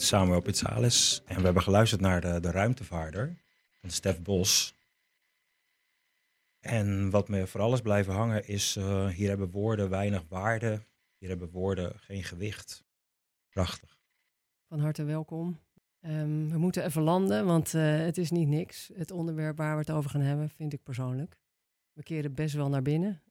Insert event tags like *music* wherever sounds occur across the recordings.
Samuel Pitsalis en we hebben geluisterd naar de, de ruimtevaarder van Stef Bos. En wat me vooral is blijven hangen is, eh, hier hebben woorden weinig waarde, hier hebben woorden geen gewicht. Prachtig. Van harte welkom. Ehm, we moeten even landen, want eh, het is niet niks. Het onderwerp waar we het over gaan hebben, vind ik persoonlijk. We keren best wel naar binnen.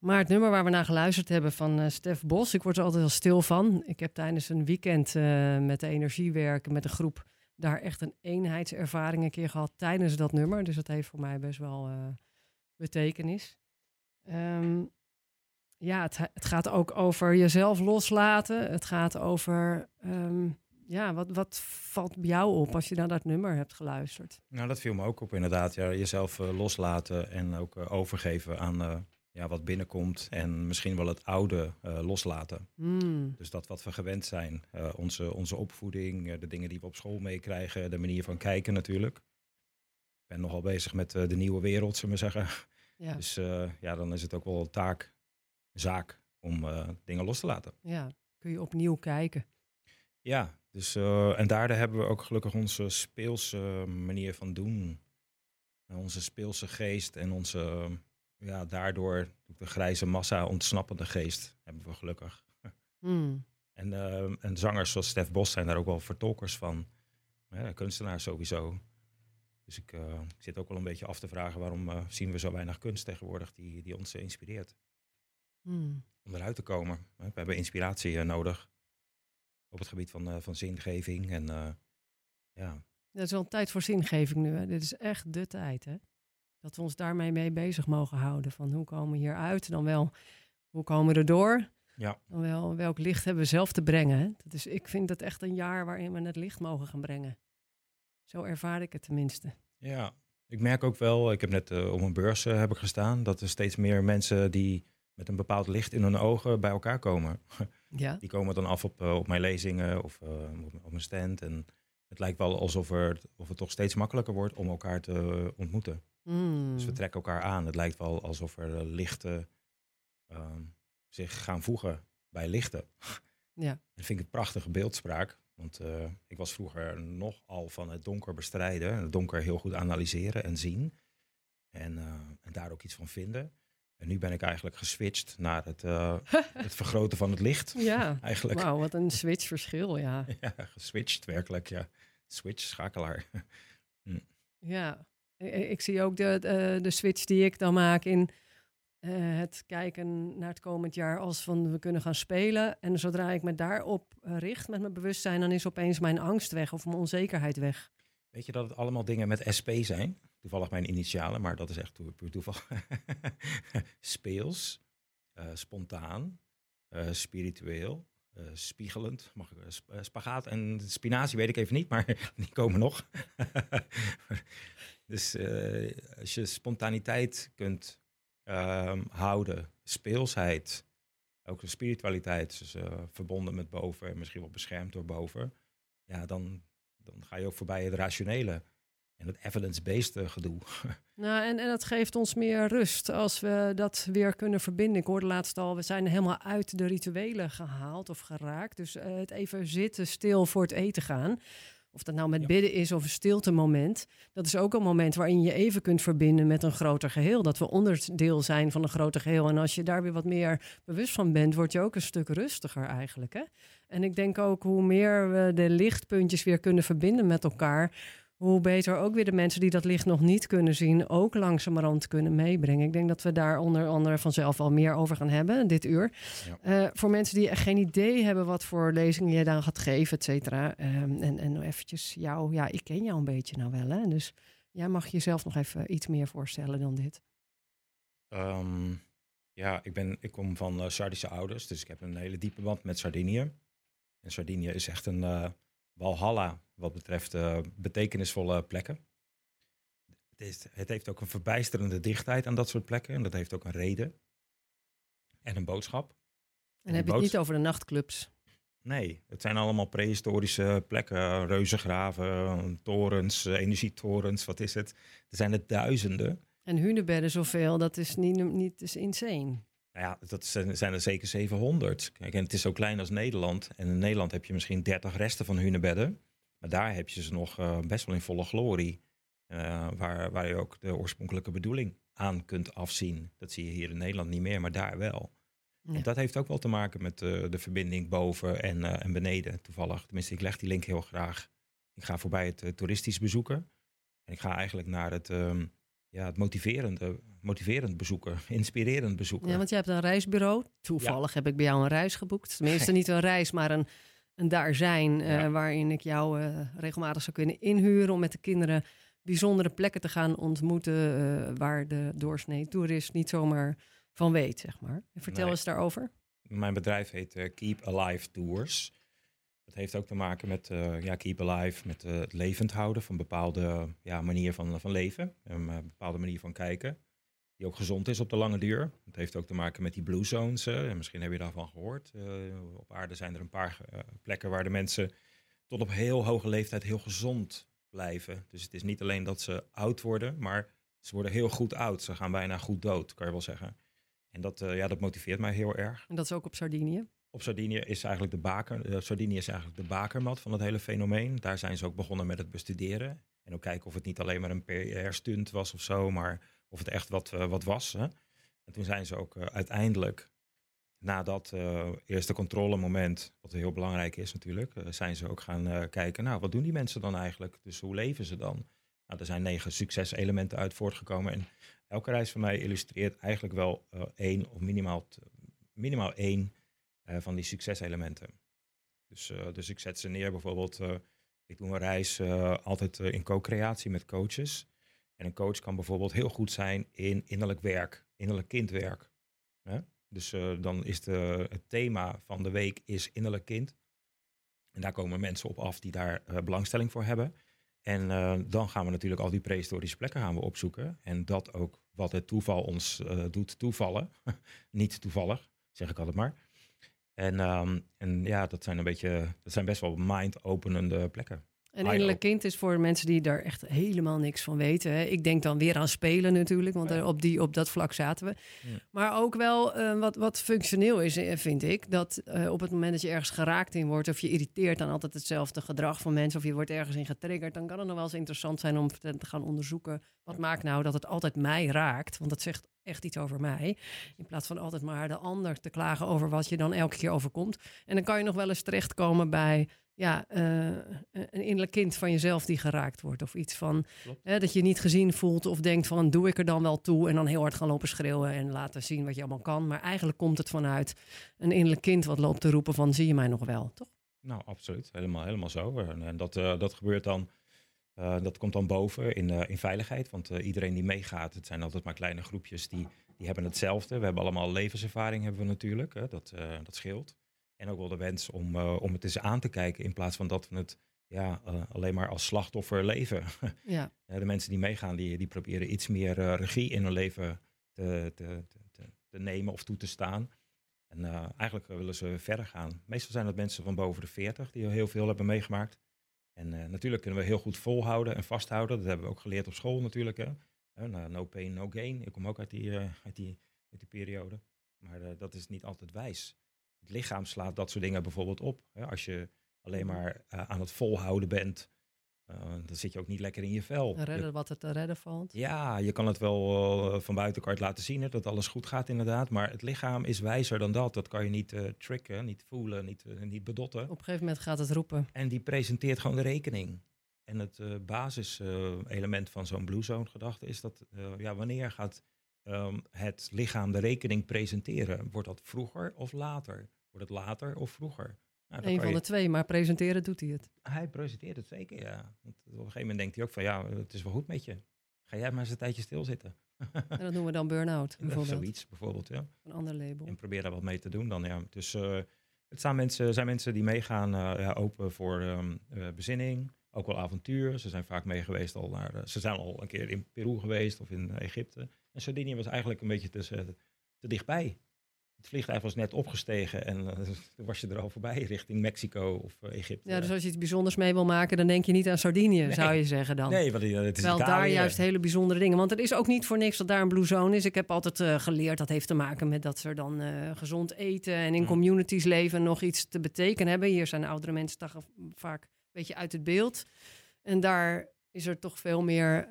Maar het nummer waar we naar geluisterd hebben van uh, Stef Bos, ik word er altijd heel stil van. Ik heb tijdens een weekend uh, met de energiewerken met een groep daar echt een eenheidservaring een keer gehad tijdens dat nummer. Dus dat heeft voor mij best wel uh, betekenis. Um, ja, het, het, gaat ook over jezelf loslaten. Het gaat over, um, ja, wat, wat valt bij jou op als je naar dat nummer hebt geluisterd? Nou, dat viel me ook op inderdaad. Ja, jezelf loslaten en ook overgeven aan ja, wat binnenkomt en misschien wel het oude uh, loslaten. Mm. Dus dat wat we gewend zijn, uh, onze, onze opvoeding, uh, de dingen die we op school meekrijgen, de manier van kijken natuurlijk. Ik ben nogal bezig met de nieuwe wereld, zullen we zeggen. *laughs* Ja. Dus ja, dan is het ook wel een taak, zaak om dingen los te laten. Ja, kun je opnieuw kijken. Ja, dus, en daardoor hebben we ook gelukkig onze speelse manier van doen. Onze speelse geest en onze ja, daardoor de grijze massa ontsnappende geest hebben we gelukkig. Mm. En, uh, en zangers zoals Stef Bos zijn daar ook wel vertolkers van. Ja, kunstenaars sowieso. Dus ik, uh, ik, zit ook wel een beetje af te vragen waarom uh, zien we zo weinig kunst tegenwoordig die, die ons inspireert. Mm. Om eruit te komen. We hebben inspiratie nodig op het gebied van, van zingeving. En ja. Dat is wel een tijd voor zingeving nu. Hè? Dit is echt de tijd, hè? Dat we ons daarmee mee bezig mogen houden. Van hoe komen we hier uit? Dan wel, hoe komen we erdoor? Ja. Dan wel, welk licht hebben we zelf te brengen? Hè? Dat is, ik vind dat echt een jaar waarin we het licht mogen gaan brengen. Zo ervaar ik het tenminste. Ja, ik merk ook wel, ik heb net uh, op een beurs uh, heb ik gestaan, dat er steeds meer mensen die met een bepaald licht in hun ogen bij elkaar komen. Ja. *laughs* Die komen dan af op, uh, op mijn lezingen of op, op mijn stand. En het lijkt wel alsof er, of het toch steeds makkelijker wordt om elkaar te ontmoeten. Mm. Dus we trekken elkaar aan. Het lijkt wel alsof er lichten uh, zich gaan voegen bij lichten. Ja. Dat vind ik een prachtige beeldspraak. Want uh, ik was vroeger nogal van het donker bestrijden. Het donker heel goed analyseren en zien. En, uh, en daar ook iets van vinden. En nu ben ik eigenlijk geswitcht naar het, uh, *laughs* het vergroten van het licht. Ja, *laughs* eigenlijk. wauw, wat een switch verschil, ja. *laughs* ja, geswitcht werkelijk, ja. Switch, schakelaar. hm. *laughs* Ja, ik zie ook de, de, de, switch die ik dan maak in uh, het kijken naar het komend jaar als van we kunnen gaan spelen. En zodra ik me daarop richt met mijn bewustzijn, dan is opeens mijn angst weg of mijn onzekerheid weg. Weet je dat het allemaal dingen met SP zijn? Toevallig mijn initialen, maar dat is echt puur toeval. *laughs* Speels, uh, spontaan, uh, spiritueel, uh, spiegelend, mag ik, sp spagaat en spinazie weet ik even niet, maar *laughs* die komen nog. *laughs* dus als je spontaniteit kunt uh, houden, speelsheid, ook de spiritualiteit, dus verbonden met boven en misschien wel beschermd door boven, ja, dan, dan ga je ook voorbij het rationele en het evidence-based gedoe. *laughs* Nou, en, en dat geeft ons meer rust als we dat weer kunnen verbinden. Ik hoorde laatst al, we zijn helemaal uit de rituelen gehaald of geraakt. Dus uh, het even zitten stil voor het eten gaan. Of dat nou met ja. bidden is of een stilte moment. Dat is ook een moment waarin je even kunt verbinden met een groter geheel. Dat we onderdeel zijn van een groter geheel. En als je daar weer wat meer bewust van bent, word je ook een stuk rustiger eigenlijk. Hè? En ik denk ook hoe meer we de lichtpuntjes weer kunnen verbinden met elkaar hoe beter ook weer de mensen die dat licht nog niet kunnen zien, ook langzamerhand kunnen meebrengen. Ik denk dat we daar onder andere vanzelf al meer over gaan hebben dit uur. Ja. Uh, voor mensen die echt geen idee hebben wat voor lezingen je dan gaat geven, et cetera. Um, en, en eventjes jou, ja, ik ken jou een beetje nou wel, hè. Dus jij mag jezelf nog even iets meer voorstellen dan dit. Um, ja, ik, ben, ik kom van uh, Sardische ouders, dus ik heb een hele diepe band met Sardinië. En Sardinië is echt een uh, walhalla wat betreft betekenisvolle plekken. Het, is, het heeft ook een verbijsterende dichtheid aan dat soort plekken. En dat heeft ook een reden en een boodschap. En, heb je het niet over de nachtclubs? Nee, het zijn allemaal prehistorische plekken. Reuzengraven, torens, energietorens, wat is het? Er zijn er duizenden. En hunebedden zoveel, dat is niet, niet is insane. Nou ja, dat zijn, er zeker 700. Kijk, en het is zo klein als Nederland. En in Nederland heb je misschien 30 resten van hunebedden. Maar daar heb je ze nog uh, best wel in volle glorie. Uh, waar, waar je ook de oorspronkelijke bedoeling aan kunt afzien. Dat zie je hier in Nederland niet meer, maar daar wel. En dat heeft ook wel te maken met uh, de verbinding boven en, uh, en beneden, toevallig. Tenminste, ik leg die link heel graag. Ik ga voorbij het toeristisch bezoeken. En ik ga eigenlijk naar het, um, ja, het motiverende, motiverend bezoeken, *laughs* inspirerend bezoeken. Ja, want je hebt een reisbureau. Toevallig heb ik bij jou een reis geboekt. Tenminste, *laughs* niet een reis, maar een, een daar zijn. Uh, waarin ik jou regelmatig zou kunnen inhuren om met de kinderen bijzondere plekken te gaan ontmoeten uh, waar de doorsnee toerist niet zomaar van weet, zeg maar. Vertel eens daarover. Mijn bedrijf heet Keep Alive Tours. Dat heeft ook te maken met uh, ja, Keep Alive, met het levend houden van bepaalde ja, manier van, van leven. Een bepaalde manier van kijken. Die ook gezond is op de lange duur. Het heeft ook te maken met die blue zones. en misschien heb je daarvan gehoord. op aarde zijn er een paar plekken waar de mensen tot op heel hoge leeftijd heel gezond blijven. Dus het is niet alleen dat ze oud worden, maar ze worden heel goed oud. Ze gaan bijna goed dood, kan je wel zeggen. En dat, uh, ja, dat motiveert mij heel erg. En dat is ook op Sardinië? Op Sardinië is eigenlijk de baker. Sardinië is eigenlijk de bakermat van het hele fenomeen. Daar zijn ze ook begonnen met het bestuderen. En ook kijken of het niet alleen maar een PR-stunt was of zo, maar of het echt wat, uh, wat was. Hè? En toen zijn ze ook uiteindelijk na dat uh, eerste controlemoment, wat heel belangrijk is natuurlijk, uh, zijn ze ook gaan uh, kijken, nou, wat doen die mensen dan eigenlijk? Dus hoe leven ze dan? Nou, er zijn negen succeselementen uit voortgekomen. En elke reis van mij illustreert eigenlijk wel één of minimaal, minimaal één van die succeselementen. Dus, dus ik zet ze neer bijvoorbeeld, ik doe een reis altijd in co-creatie met coaches. En een coach kan bijvoorbeeld heel goed zijn in innerlijk werk, innerlijk kindwerk. Dus uh, dan is de, het thema van de week is innerlijk kind. En daar komen mensen op af die daar uh, belangstelling voor hebben. En uh, dan gaan we natuurlijk al die prehistorische plekken gaan we opzoeken. En dat ook wat het toeval ons doet toevallen. *laughs* Niet toevallig, zeg ik altijd maar. En, um, en ja, dat zijn een beetje, dat zijn best wel mind-openende plekken. Een innerlijk kind is voor mensen die daar echt helemaal niks van weten. Hè. Ik denk dan weer aan spelen natuurlijk, want op, die, op dat vlak zaten we. Maar ook wel uh, wat, wat functioneel is, eh, vind ik. Dat uh, op het moment dat je ergens geraakt in wordt... of je irriteert dan altijd hetzelfde gedrag van mensen... of je wordt ergens in getriggerd... dan kan het nog wel eens interessant zijn om te gaan onderzoeken... wat maakt nou dat het altijd mij raakt? Want dat zegt echt iets over mij. In plaats van altijd maar de ander te klagen over wat je dan elke keer overkomt. En dan kan je nog wel eens terechtkomen bij ja, uh, een innerlijk kind van jezelf die geraakt wordt. Of iets van hè, dat je niet gezien voelt of denkt van doe ik er dan wel toe. En dan heel hard gaan lopen schreeuwen en laten zien wat je allemaal kan. Maar eigenlijk komt het vanuit een innerlijk kind wat loopt te roepen van zie je mij nog wel, toch? Nou, absoluut. Helemaal, helemaal zo. En, dat, uh, dat gebeurt dan, uh, dat komt dan boven in, in veiligheid. Want iedereen die meegaat, het zijn altijd maar kleine groepjes die, die hebben hetzelfde. We hebben allemaal levenservaring hebben we natuurlijk. Hè? Dat, dat scheelt. En ook wel de wens om, uh, om het eens aan te kijken in plaats van dat we het ja, uh, alleen maar als slachtoffer leven. *laughs* Ja. de mensen die meegaan, die, die proberen iets meer uh, regie in hun leven te, te, te, te, nemen of toe te staan. En eigenlijk willen ze verder gaan. Meestal zijn het mensen van boven de 40 die heel veel hebben meegemaakt. En natuurlijk kunnen we heel goed volhouden en vasthouden. Dat hebben we ook geleerd op school natuurlijk. Hè. no pain, no gain. Ik kom ook uit die, uit die, uit die periode. Maar dat is niet altijd wijs het lichaam slaat dat soort dingen bijvoorbeeld op. Als je alleen mhm. maar uh, aan het volhouden bent, uh, dan zit je ook niet lekker in je vel. Redden wat er te redden valt. Ja, je kan het wel van buitenkant laten zien, hè, dat alles goed gaat inderdaad. Maar het lichaam is wijzer dan dat. Dat kan je niet tricken, niet voelen, niet, niet bedotten. Op een gegeven moment gaat het roepen. En die presenteert gewoon de rekening. En het basiselement van zo'n Blue Zone gedachte is dat ja, wanneer gaat um, het lichaam de rekening presenteren. Wordt dat vroeger of later? Wordt het later of vroeger? Nou, Een van de twee, maar presenteren doet hij het. Hij presenteert het zeker, ja. Want op een gegeven moment denkt hij ook van, ja, het is wel goed met je. Ga jij maar eens een tijdje stilzitten. *laughs* en dat noemen we dan burn-out, *laughs* bijvoorbeeld. Zoiets, bijvoorbeeld, ja. Een ander label. En probeer daar wat mee te doen dan, ja. Dus uh, Het staan mensen, zijn mensen die meegaan, eh, ja, open voor ehm, eh, bezinning, ook wel avontuur. Ze zijn vaak mee geweest al naar, eh, ze zijn al een keer in Peru geweest of in Egypte. En Sardinië was eigenlijk een beetje te, te dichtbij het vliegtuig was net opgestegen en uh, *laughs* toen was je er al voorbij richting Mexico of uh, Egypte. Ja, dus als je iets bijzonders mee wil maken, dan denk je niet aan Sardinië, zou je zeggen dan. Nee, want het is Wel daar juist hele bijzondere dingen. Want het is ook niet voor niks dat daar een blue zone is. Ik heb altijd uh, geleerd, dat heeft te maken met dat ze dan gezond eten en in mm. communities leven nog iets te betekenen hebben. Hier zijn oudere mensen toch vaak een beetje uit het beeld. En daar is er toch veel meer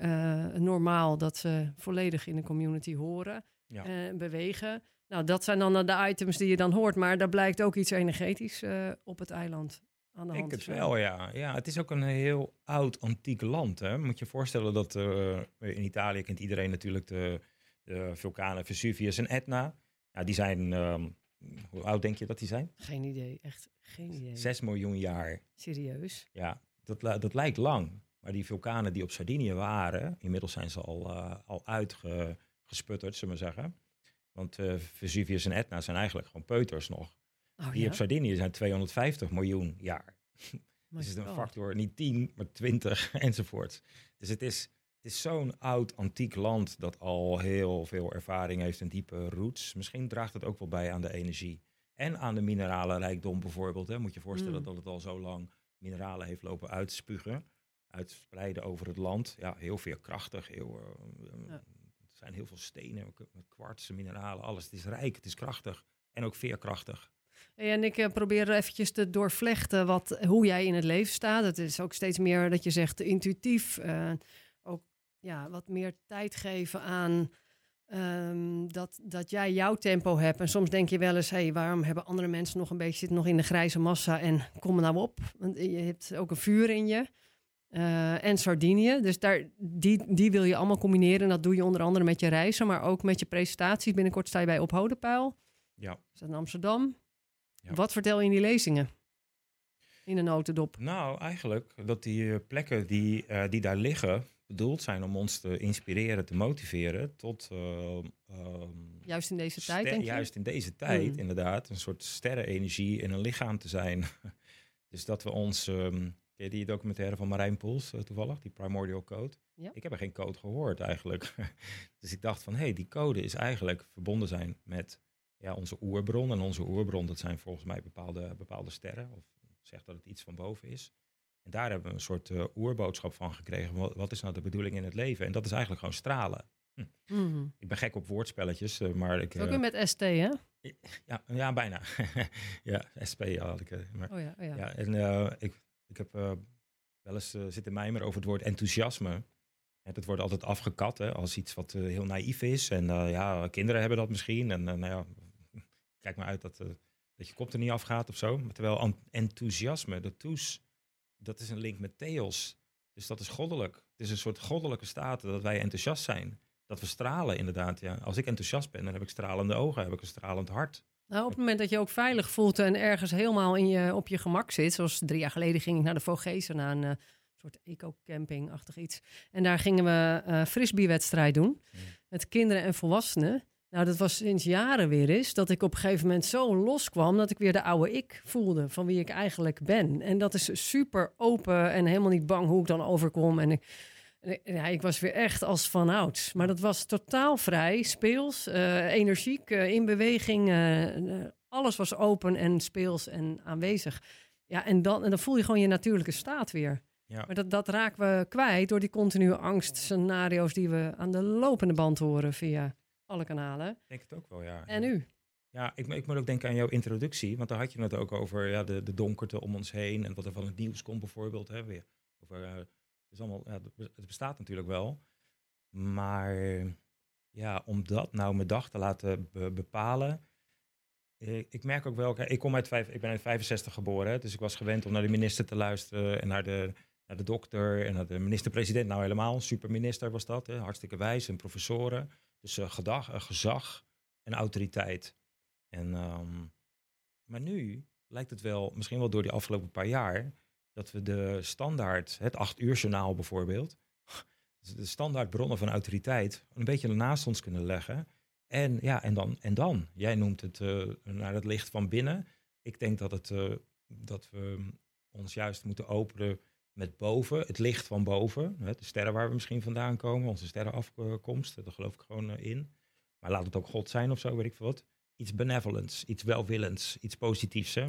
normaal dat ze volledig in de community horen en bewegen. Nou, dat zijn dan de items die je dan hoort. Maar daar blijkt ook iets energetisch uh, op het eiland aan de hand. Ik het wel, ja. ja. Het is ook een heel oud, antiek land. Hè. Moet je je voorstellen dat uh, in Italië kent iedereen natuurlijk de, de, vulkanen Vesuvius en Etna. Ja, die zijn, um, hoe oud denk je dat die zijn? Geen idee, echt geen idee. Zes miljoen jaar. Serieus? Ja, dat, dat lijkt lang. Maar die vulkanen die op Sardinië waren, inmiddels zijn ze al, uh, al uitgesputterd, zullen we zeggen. Want uh, Vesuvius en Etna zijn eigenlijk gewoon peuters nog. Oh, die op Sardinië zijn 250 miljoen jaar. *laughs* dus het is een factor niet 10, maar 20 *laughs* enzovoort. Dus het is, het is zo'n oud, antiek land dat al heel veel ervaring heeft en diepe roots. Misschien draagt het ook wel bij aan de energie. En aan de mineralenrijkdom bijvoorbeeld. Hè. Moet je voorstellen mm. dat het al zo lang mineralen heeft lopen uitspugen. Uitspreiden over het land. Ja, heel veerkrachtig, heel uh, zijn heel veel stenen, kwartsen, mineralen, alles. Het is rijk, het is krachtig en ook veerkrachtig. En ik probeer eventjes te doorvlechten wat, hoe jij in het leven staat. Het is ook steeds meer dat je zegt intuïtief. Uh, ook ja, wat meer tijd geven aan um, dat, dat jij jouw tempo hebt. En soms denk je wel eens, hey, waarom hebben andere mensen nog een beetje zitten nog in de grijze massa en kom er nou op? Want je hebt ook een vuur in je. Uh, en Sardinië. Dus daar, die, die wil je allemaal combineren. dat doe je onder andere met je reizen, maar ook met je presentaties. Binnenkort sta je bij Op Hodepuil. Ja. Dat is in Amsterdam. Ja. Wat vertel je in die lezingen? In een notendop. Nou, eigenlijk dat die eh, plekken die, uh, die daar liggen... bedoeld zijn om ons te inspireren, te motiveren... tot... Uh, juist in deze tijd, denk je? Juist in deze tijd, mm. inderdaad. Een soort sterrenenergie in een lichaam te zijn. *laughs* dus dat we ons... Um, Ken die documentaire van Marijn Poels uh, toevallig, die Primordial Code? Ja. Ik heb er geen code gehoord eigenlijk. *laughs* dus ik dacht van, hé, hey, die code is eigenlijk verbonden zijn met ja, onze oerbron. En onze oerbron, dat zijn volgens mij bepaalde, bepaalde sterren. Of zegt dat het iets van boven is. En daar hebben we een soort uh, oerboodschap van gekregen. Wat, wat, is nou de bedoeling in het leven? En dat is eigenlijk gewoon stralen. Hm. Mhm. Ik ben gek op woordspelletjes, uh, maar ik... Ook weer met ST, hè? Ja, ja bijna. *laughs* ja, SP had ik. Maar, oh ja, oh ja. ja en ik ik heb uh, wel eens uh, zitten mijmeren over het woord enthousiasme. Het wordt altijd afgekat hè, als iets wat uh, heel naïef is. En ja, kinderen hebben dat misschien. En nou ja, *laughs* kijk maar uit dat, dat je kop er niet afgaat of zo. Maar terwijl enthousiasme, de toes, dat is een link met theos. Dus dat is goddelijk. Het is een soort goddelijke staat dat wij enthousiast zijn. Dat we stralen inderdaad. Ja. Als ik enthousiast ben, dan heb ik stralende ogen, heb ik een stralend hart. Nou, op het moment dat je ook veilig voelt en ergens helemaal in je, op je gemak zit, zoals drie jaar geleden ging ik naar de Vogezen, naar een uh, soort eco-camping-achtig iets. En daar gingen we uh, frisbee-wedstrijd doen met kinderen en volwassenen. Nou, dat was sinds jaren weer eens dat ik op een gegeven moment zo loskwam dat ik weer de oude ik voelde van wie ik eigenlijk ben. En dat is super open en helemaal niet bang hoe ik dan overkom. En ik, ja, ik was weer echt als van ouds. Maar dat was totaal vrij, speels, uh, energiek, uh, in beweging. Uh, alles was open en speels en aanwezig. Ja, en dan, en dan voel je gewoon je natuurlijke staat weer. Ja. Maar dat, dat raken we kwijt door die continue angstscenario's die we aan de lopende band horen via alle kanalen. Ik denk het ook wel, ja. En u? Ja, ik, ik moet ook denken aan jouw introductie. Want daar had je het ook over ja, de, de donkerte om ons heen. En wat er van het nieuws komt bijvoorbeeld. Hè, weer. Over is allemaal, ja, het bestaat natuurlijk wel. Maar ja, om dat nou mijn dag te laten bepalen. Ik, ik, merk ook wel, ik, kom uit vijf, ik ben uit 65 geboren, dus ik was gewend om naar de minister te luisteren en naar de, naar de dokter en naar de minister-president. Nou helemaal, superminister was dat, hè, hartstikke wijs en professoren. Dus uh, gedag, uh, gezag en autoriteit. En, um, maar nu lijkt het wel, misschien wel door die afgelopen paar jaar, dat we de standaard, het acht uur journaal bijvoorbeeld, de standaard bronnen van autoriteit een beetje naast ons kunnen leggen. En ja, en dan, en dan. Jij noemt het uh, naar het licht van binnen. ik denk dat, het, uh, dat we ons juist moeten openen met boven, het licht van boven. Hè, de sterren waar we misschien vandaan komen, onze sterrenafkomst, daar geloof ik gewoon in. Maar laat het ook God zijn of zo, weet ik veel wat. Iets benevolents, iets welwillends, iets positiefs. Hè?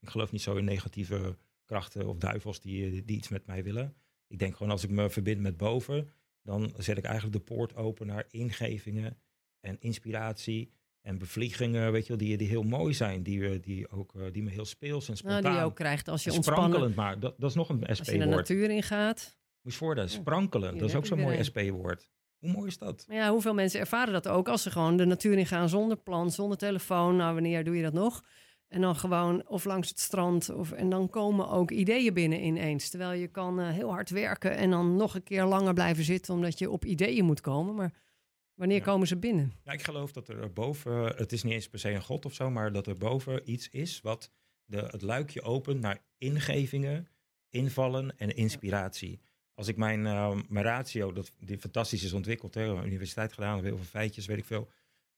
Ik geloof niet zo in negatieve krachten of duivels die, die iets met mij willen. Ik denk gewoon als ik me verbind met boven, dan zet ik eigenlijk de poort open naar ingevingen en inspiratie en bevliegingen, weet je wel, die, die heel mooi zijn, die, die, ook, die me heel speels en spontaan... Nou, die je ook krijgt als je ontspannen... Sprankelend, maar dat, dat is nog een SP-woord. Als je de natuur ingaat. Moet je voor sprankelend, dat is ook zo'n mooi SP-woord. Hoe mooi is dat? Ja, hoeveel mensen ervaren dat ook als ze gewoon de natuur in gaan zonder plan, zonder telefoon. Nou, wanneer doe je dat nog? En dan gewoon of langs het strand. Of, en dan komen ook ideeën binnen ineens. Terwijl je kan uh, heel hard werken en dan nog een keer langer blijven zitten omdat je op ideeën moet komen. Maar wanneer komen ze binnen? Ja, ik geloof dat er boven, het is niet eens per se een god of zo, maar dat er boven iets is wat de, het luikje opent naar ingevingen, invallen en inspiratie. Als ik mijn, uh, mijn ratio, dat, die fantastisch is ontwikkeld, hè, universiteit gedaan, heel veel feitjes, weet ik veel,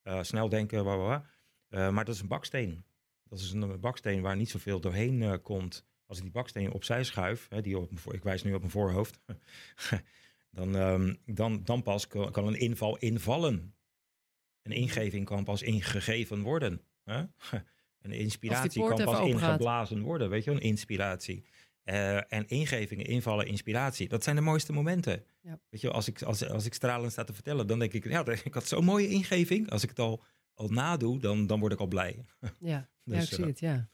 uh, snel denken, bla, bla, bla. Uh, maar dat is een baksteen. Dat is een baksteen waar niet zoveel doorheen uh, komt. Als ik die baksteen opzij schuif, hè, die op mijn voor, ik wijs nu op mijn voorhoofd, *laughs* dan, um, dan, dan pas kan, kan, een inval invallen. Een ingeving kan pas ingegeven worden. Hè? *laughs* Een inspiratie kan pas ingeblazen worden, weet je, een inspiratie. Uh, en ingevingen, invallen, inspiratie. Dat zijn de mooiste momenten. Ja. Weet je, als ik, als, als ik stralend sta te vertellen, dan denk ik, ja, *laughs* ik had zo'n mooie ingeving. Als ik het al, al nadoe, dan, dan word ik al blij. *laughs* Ja, dus, ja ik zie uh, het, ja.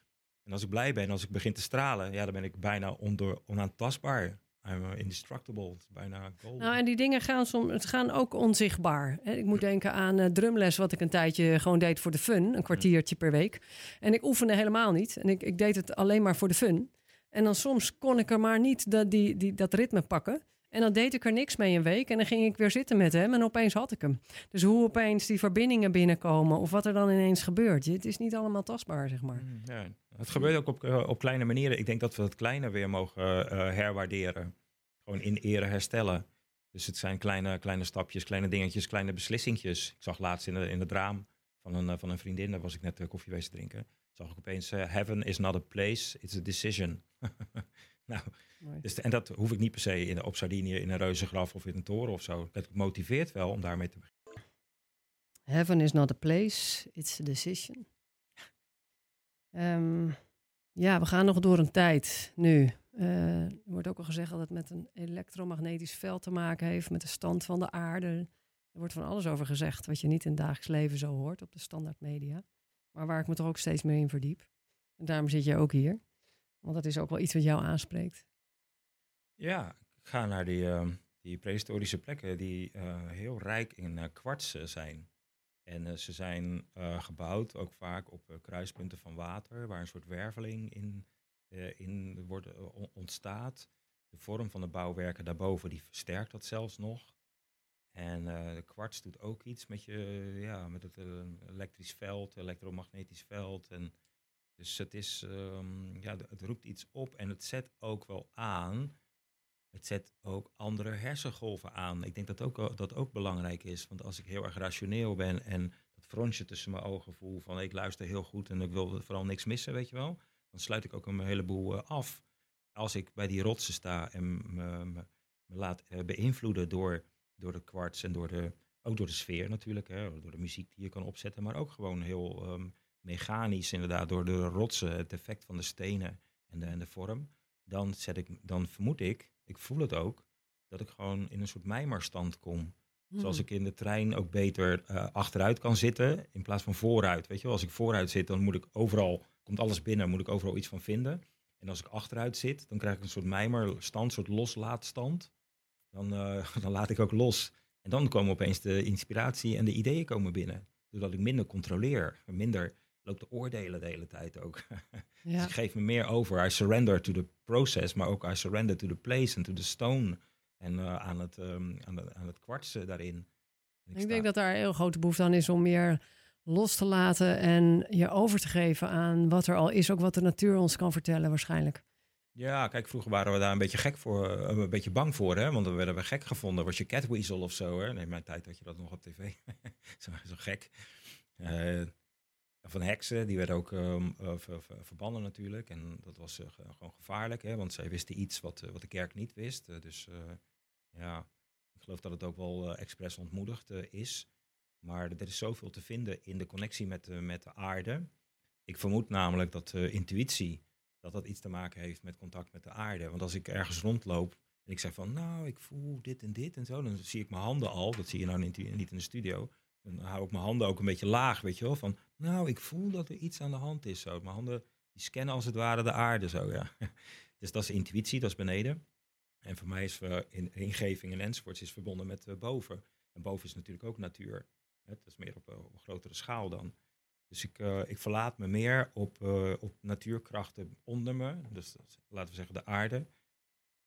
En als ik blij ben, als ik begin te stralen, ja, dan ben ik bijna onder, onaantastbaar. I'm indestructible. Het is bijna gold. Nou, en die dingen gaan, soms, gaan ook onzichtbaar. Ik moet denken aan uh, drumles, wat ik een tijdje gewoon deed voor de fun. Een kwartiertje per week. En ik oefende helemaal niet. En ik, ik deed het alleen maar voor de fun. En dan soms kon ik er maar niet dat, die, die, dat ritme pakken. En dan deed ik er niks mee een week. En dan ging ik weer zitten met hem en opeens had ik hem. Dus hoe opeens die verbindingen binnenkomen of wat er dan ineens gebeurt. Het is niet allemaal tastbaar, zeg maar. Mm, ja, het gebeurt ook op, eh, op kleine manieren. Ik denk dat we het kleine weer mogen uh, herwaarderen. Gewoon in ere herstellen. Dus het zijn kleine, kleine stapjes, kleine dingetjes, kleine beslissingjes. Ik zag laatst in, de, in het raam van een, van een vriendin, daar was ik net koffie wezen drinken zag ik opeens, heaven is not a place, it's a decision. *laughs* *laughs* nou, dus, en dat hoef ik niet per se in, op Sardinië in een reuzengraf of in een toren of zo. Het motiveert wel om daarmee te beginnen. Heaven is not a place, it's a decision. Um, ja, we gaan nog door een tijd nu. Uh, er wordt ook al gezegd dat het met een elektromagnetisch veld te maken heeft, met de stand van de aarde. Er wordt van alles over gezegd wat je niet in het dagelijks leven zo hoort op de standaard media. Maar waar ik me toch ook steeds meer in verdiep. En daarom zit je ook hier. Want dat is ook wel iets wat jou aanspreekt. Ja, ik ga naar die, uh, die prehistorische plekken die uh, heel rijk in uh, kwarts zijn. En ze zijn gebouwd ook vaak op kruispunten van water, waar een soort werveling in, in wordt, ontstaat. De vorm van de bouwwerken daarboven die versterkt dat zelfs nog. En de kwarts doet ook iets met, je, ja, met het elektrisch veld, elektromagnetisch veld. En dus het, is, um, ja, het roept iets op en het zet ook wel aan. Het zet ook andere hersengolven aan. Ik denk dat ook, dat ook belangrijk is. Want als ik heel erg rationeel ben en dat fronsje tussen mijn ogen voel van ik luister heel goed en ik wil vooral niks missen, weet je wel. Dan sluit ik ook een heleboel uh, af. Als ik bij die rotsen sta en me, me, me laat beïnvloeden door door de kwarts en door de, ook door de sfeer natuurlijk, hè, door de muziek die je kan opzetten, maar ook gewoon heel um, mechanisch inderdaad, door de rotsen, het effect van de stenen en de, en de vorm. Dan, zet ik, dan vermoed ik, ik voel het ook, dat ik gewoon in een soort mijmerstand kom. Zoals hmm. ik in de trein ook beter uh, achteruit kan zitten in plaats van vooruit. Weet je wel, als ik vooruit zit, dan moet ik overal, komt alles binnen, moet ik overal iets van vinden. En als ik achteruit zit, dan krijg ik een soort mijmerstand, een soort loslaatstand dan, uh, *laughs* dan laat ik ook los. En dan komen opeens de inspiratie en de ideeën komen binnen. Doordat ik minder controleer, minder loop te oordelen de hele tijd ook. *laughs* Ja. dus ik geef me meer over. I surrender to the process, maar ook I surrender to the place and to the stone. En uh, aan, het, um, aan, de, aan het kwartsen daarin. Ik, ik denk dat daar een heel grote behoefte aan is om meer los te laten en je over te geven aan wat er al is, ook wat de natuur ons kan vertellen waarschijnlijk. Ja, kijk, vroeger waren we daar een beetje gek voor, eh, een beetje bang voor, hè? Want dan werden we gek gevonden. Was je catweasel of zo, hè? Nee, in mijn tijd had je dat nog op tv. *laughs* zo, zo gek. Uh, van heksen, die werden ook ehm, eh, ver- ver- verbannen natuurlijk. En dat was eh, ge- gewoon gevaarlijk, hè, want zij wisten iets wat, eh, wat de kerk niet wist. Dus ja, ik geloof dat het ook wel expres ontmoedigd is. Maar er is zoveel te vinden in de connectie met, met de aarde. Ik vermoed namelijk dat intuïtie, dat dat iets te maken heeft met contact met de aarde. Want als ik ergens rondloop en ik zeg van, nou, ik voel dit en dit en zo, dan zie ik mijn handen al. Dat zie je nou niet in de studio. Dan hou ik mijn handen ook een beetje laag, weet je wel. Van, nou, ik voel dat er iets aan de hand is. Zo. Mijn handen die scannen als het ware de aarde zo, ja. *laughs* Dus dat is intuïtie, dat is beneden. En voor mij is eh, in, ingeving en enzovoorts is verbonden met eh, boven. En boven is natuurlijk ook natuur. Hè, Dat is meer op, eh, een grotere schaal dan. Dus ik, ik verlaat me meer op, op natuurkrachten onder me. Dus laten we zeggen de aarde.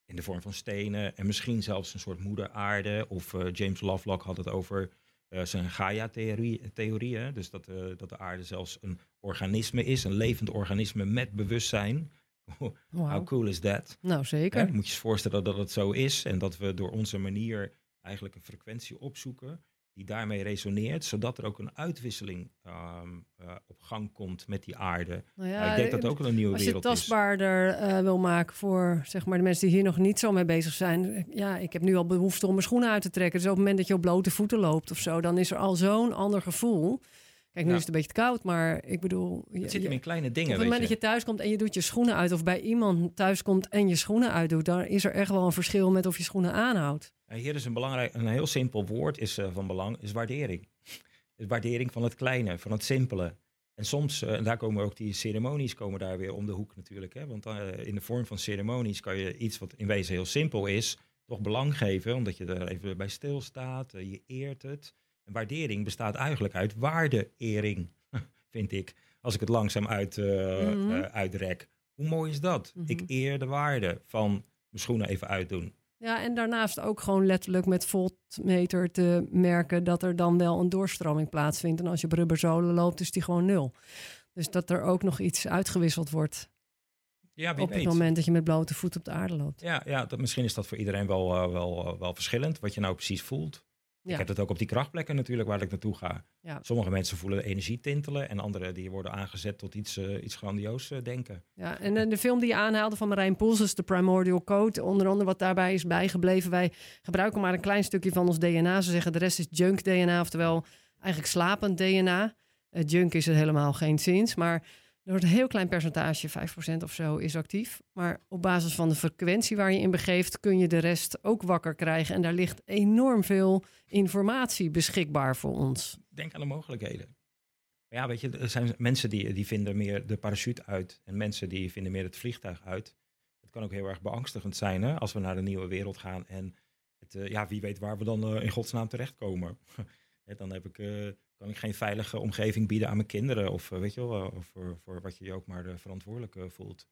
In de vorm van stenen en misschien zelfs een soort moeder aarde. Of James Lovelock had het over zijn Gaia-theorie. theorie, hè. Dus dat, eh, dat de aarde zelfs een organisme is, een levend organisme met bewustzijn. *laughs* How cool is that? Nou, Hè, zeker. moet je je voorstellen dat het zo is en dat we door onze manier eigenlijk een frequentie opzoeken die daarmee resoneert, zodat er ook een uitwisseling ehm, eh, op gang komt met die aarde. Nou ik denk dat het ook een nieuwe Als je het wereld is. tastbaarder eh, wil maken voor zeg maar, de mensen die hier nog niet zo mee bezig zijn. eh, Ja, ik heb nu al behoefte om mijn schoenen uit te trekken. Dus op het moment dat je op blote voeten loopt of zo, dan is er al zo'n ander gevoel. Kijk, nu Ja. is het een beetje te koud, maar ik bedoel... je- Het zit hem in kleine op dingen, het weet moment dat je thuis komt en je doet je schoenen uit, of bij iemand thuis komt en je schoenen uitdoet, dan is er echt wel een verschil met of je schoenen aanhoudt. Hier is een belangrijk, een heel simpel woord is eh, van belang, is waardering. Is waardering van het kleine, van het simpele. En soms, eh, en daar komen ook die ceremonies komen daar weer om de hoek natuurlijk. Hè? Want eh, in de vorm van ceremonies kan je iets wat in wezen heel simpel is, toch belang geven, omdat je er even bij stilstaat, je eert het. En waardering bestaat eigenlijk uit waardeering, *laughs* vind ik. Als ik het langzaam uit, eh, Mhm. eh, uitrek. Hoe mooi is dat? Mhm. Ik eer de waarde van mijn schoenen even uitdoen. Ja, en daarnaast ook gewoon letterlijk met voltmeter te merken dat er dan wel een doorstroming plaatsvindt. En als je op rubberzolen loopt, is die gewoon nul. Dus dat er ook nog iets uitgewisseld wordt Ja, op weet. het moment dat je met blote voeten op de aarde loopt. Ja, ja dat, misschien is dat voor iedereen wel, eh, wel, wel verschillend, wat je nou precies voelt. Ja. Ik heb het ook op die krachtplekken natuurlijk waar ik naartoe ga. Ja. Sommige mensen voelen energie tintelen en anderen die worden aangezet tot iets, eh, iets grandioos eh, denken. Ja, en eh, de film die je aanhaalde van Marijn Poels is de Primordial Code. Onder andere wat daarbij is bijgebleven. Wij gebruiken maar een klein stukje van ons DNA. Ze zeggen de rest is junk DNA, oftewel eigenlijk slapend DNA. Junk is het helemaal geen zins, maar wordt een heel klein percentage, 5% of zo, is actief. Maar op basis van de frequentie waar je in begeeft, kun je de rest ook wakker krijgen. En daar ligt enorm veel informatie beschikbaar voor ons. Denk aan de mogelijkheden. Ja, weet je, er zijn mensen die, die vinden meer de parachute uit en mensen die vinden meer het vliegtuig uit. Het kan ook heel erg beangstigend zijn hè, als we naar de nieuwe wereld gaan en het, eh, ja, wie weet waar we dan eh, in godsnaam terechtkomen. *laughs* Dan heb ik, eh, kan ik geen veilige omgeving bieden aan mijn kinderen of eh, weet je wel, eh, voor, voor wat je je ook maar eh, verantwoordelijk voelt.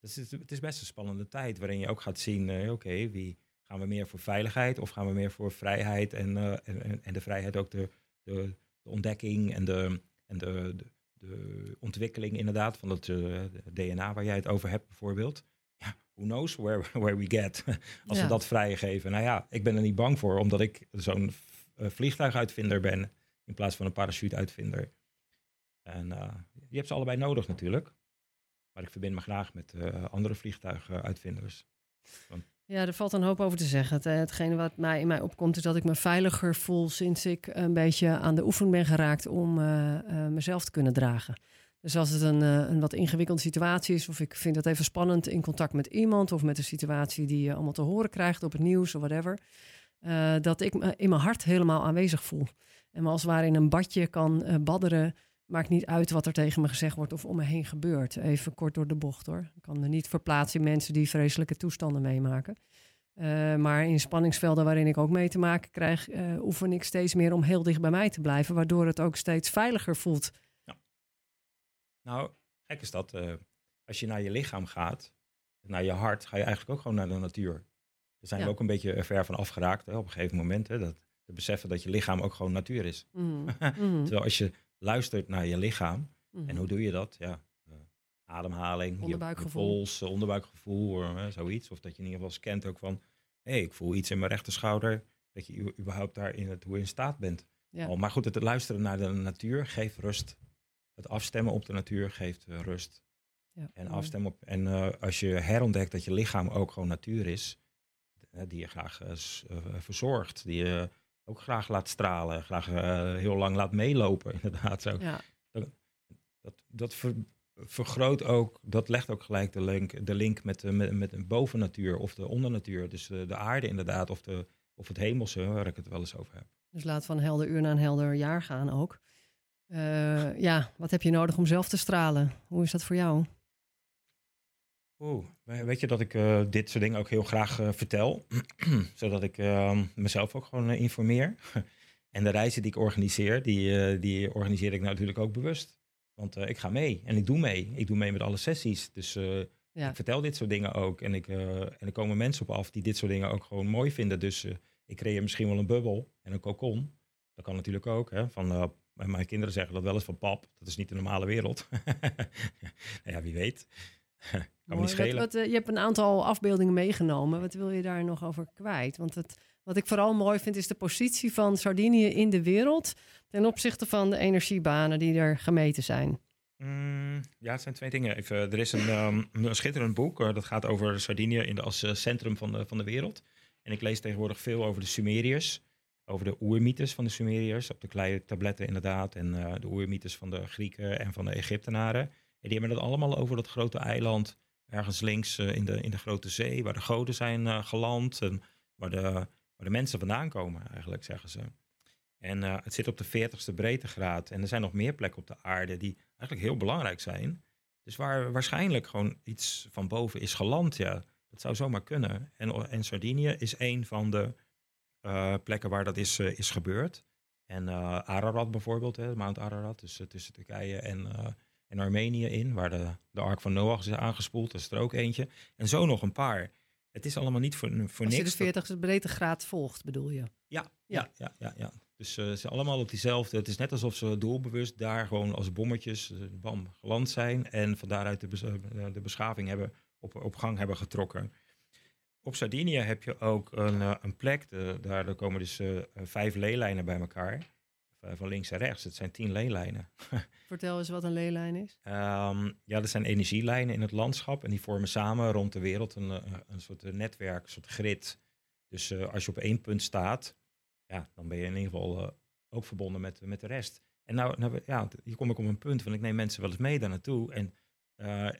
Dus het, is, het is best een spannende tijd waarin je ook gaat zien, oké, wie gaan we meer voor veiligheid of gaan we meer voor vrijheid en, en, en, de vrijheid ook de, de, de ontdekking en de, en de, de, de ontwikkeling inderdaad van het DNA waar jij het over hebt bijvoorbeeld. Ja, who knows where, *laughs* where we get *laughs* als Ja. we dat vrijgeven. Nou ja, ik ben er niet bang voor omdat ik zo'n vliegtuiguitvinder ben in plaats van een parachuteuitvinder. En eh, je hebt ze allebei nodig natuurlijk. Maar ik verbind me graag met eh, andere vliegtuiguitvinders. Ja, er valt een hoop over te zeggen. Het, eh, hetgene wat mij in mij opkomt is dat ik me veiliger voel sinds ik een beetje aan de oefening ben geraakt om mezelf te kunnen dragen. Dus als het een, een wat ingewikkelde situatie is, of ik vind het even spannend in contact met iemand, of met een situatie die je allemaal te horen krijgt op het nieuws of whatever, dat ik me in mijn hart helemaal aanwezig voel. En me als het ware in een badje kan eh, badderen. Maakt niet uit wat er tegen me gezegd wordt of om me heen gebeurt. Even kort door de bocht hoor. Ik kan me niet verplaatsen in mensen die vreselijke toestanden meemaken. Eh, maar in spanningsvelden waarin ik ook mee te maken krijg, eh, oefen ik steeds meer om heel dicht bij mij te blijven. Waardoor het ook steeds veiliger voelt. Nou, gek is dat. als je naar je lichaam gaat, naar je hart, ga je eigenlijk ook gewoon naar de natuur. Daar zijn Ja. we ook een beetje ver van afgeraakt hè, op een gegeven moment. Hè, dat, te beseffen dat je lichaam ook gewoon natuur is. Mm, *laughs* mhm, Terwijl als je luistert naar je lichaam, mhm. en hoe doe je dat? Ja, eh, ademhaling, je- je, Onderbuikgevoel. pols, eh, onderbuikgevoel, eh, zoiets. Of dat je in ieder geval scant ook van, hé, hey, ik voel iets in mijn rechterschouder. Dat je überhaupt daar in het, hoe in staat bent. Ja. Maar goed, het luisteren naar de natuur geeft rust. het afstemmen op de natuur geeft rust. Ja, En afstemmen op. En als je herontdekt dat je lichaam ook gewoon natuur is, die je graag verzorgt, die je ook graag laat stralen, graag eh, heel lang laat meelopen, *laughs* inderdaad. Zo. Ja, Dat, dat ver- vergroot ook, dat legt ook gelijk de link, de link met, de, met, met de bovennatuur of de ondernatuur. Dus eh, de aarde inderdaad, of, de, of het hemelse, waar ik het wel eens over heb. dus laat van helder uur naar een helder jaar gaan ook. Eh, ja, wat heb je nodig om zelf te stralen? Hoe is dat voor jou? Oeh, weet je dat ik eh, dit soort dingen ook heel graag eh, vertel, *clears throat* zodat ik eh, mezelf ook gewoon eh, informeer. *laughs* en de reizen die ik organiseer, die, die organiseer ik natuurlijk ook bewust. Want ik ga mee en ik doe mee. Ik doe mee met alle sessies. Dus Ja. ik vertel dit soort dingen ook. En, ik, en er komen mensen op af die dit soort dingen ook gewoon mooi vinden. Dus ik creëer misschien wel een bubbel en een cocon. Dat kan natuurlijk ook. Hè? Van, mijn kinderen zeggen dat wel eens van pap. Dat is niet de normale wereld. *laughs* nou ja, wie weet. *laughs* kan niet schelen. Wat, wat, eh, je hebt een aantal afbeeldingen meegenomen. Wat wil je daar nog over kwijt? Want het, wat ik vooral mooi vind is de positie van Sardinië in de wereld ten opzichte van de energiebanen die er gemeten zijn. Mm, ja, het zijn twee dingen. Even, er is een, ehm, een schitterend boek. eh, dat gaat over Sardinië in de, als eh, centrum van de, van de wereld. En ik lees tegenwoordig veel over de Sumeriërs. Over de oermythes van de Sumeriërs. Op de kleine tabletten inderdaad. En de oermythes van de Grieken en van de Egyptenaren. Die hebben het allemaal over dat grote eiland. Ergens links eh, in, de, in de grote zee. Waar de goden zijn eh, geland. En waar de, waar de mensen vandaan komen eigenlijk, zeggen ze. En eh, het zit op de 40ste breedtegraad. En er zijn nog meer plekken op de aarde die eigenlijk heel belangrijk zijn. Dus waar waarschijnlijk gewoon iets van boven is geland, ja. Dat zou zomaar kunnen. En, en Sardinië is een van de plekken waar dat is, is gebeurd. En Ararat bijvoorbeeld, hè, Mount Ararat, dus tussen Turkije en, en Armenië in, waar de, de Ark van Noach is aangespoeld, dat is er ook eentje. En zo nog een paar. Het is allemaal niet voor, voor Als je niks. de dat- 40 breedtegraad volgt, bedoel je? ja, ja, ja, ja, ja. Dus eh, ze zijn allemaal op diezelfde. Het is net alsof ze doelbewust daar gewoon als bommetjes, eh, bam, geland zijn. En van daaruit de, bes- eh, de beschaving hebben op, op gang hebben getrokken. Op Sardinië heb je ook een, een plek. De, daar komen dus vijf leelijnen bij elkaar. Eh, Van links en rechts. Het zijn tien leelijnen. *laughs* Vertel eens wat een leelijn is. Ehm, ja, er zijn energielijnen in het landschap en die vormen samen rond de wereld een, eh, een soort eh, netwerk, een soort grid. Dus als je op één punt staat, ja, dan ben je in ieder geval ook verbonden met, met de rest. En nou, nou, ja, hier kom ik op een punt, want ik neem mensen wel eens mee daar naartoe. En,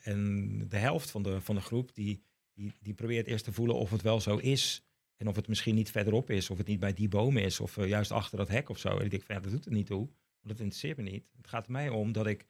en de helft van de, van de groep, die, die, die probeert eerst te voelen of het wel zo is. En of het misschien niet verderop is, of het niet bij die boom is, of eh, juist achter dat hek of zo. En ik denk van, ja, dat doet er niet toe, want dat interesseert me niet. Het gaat mij om dat ik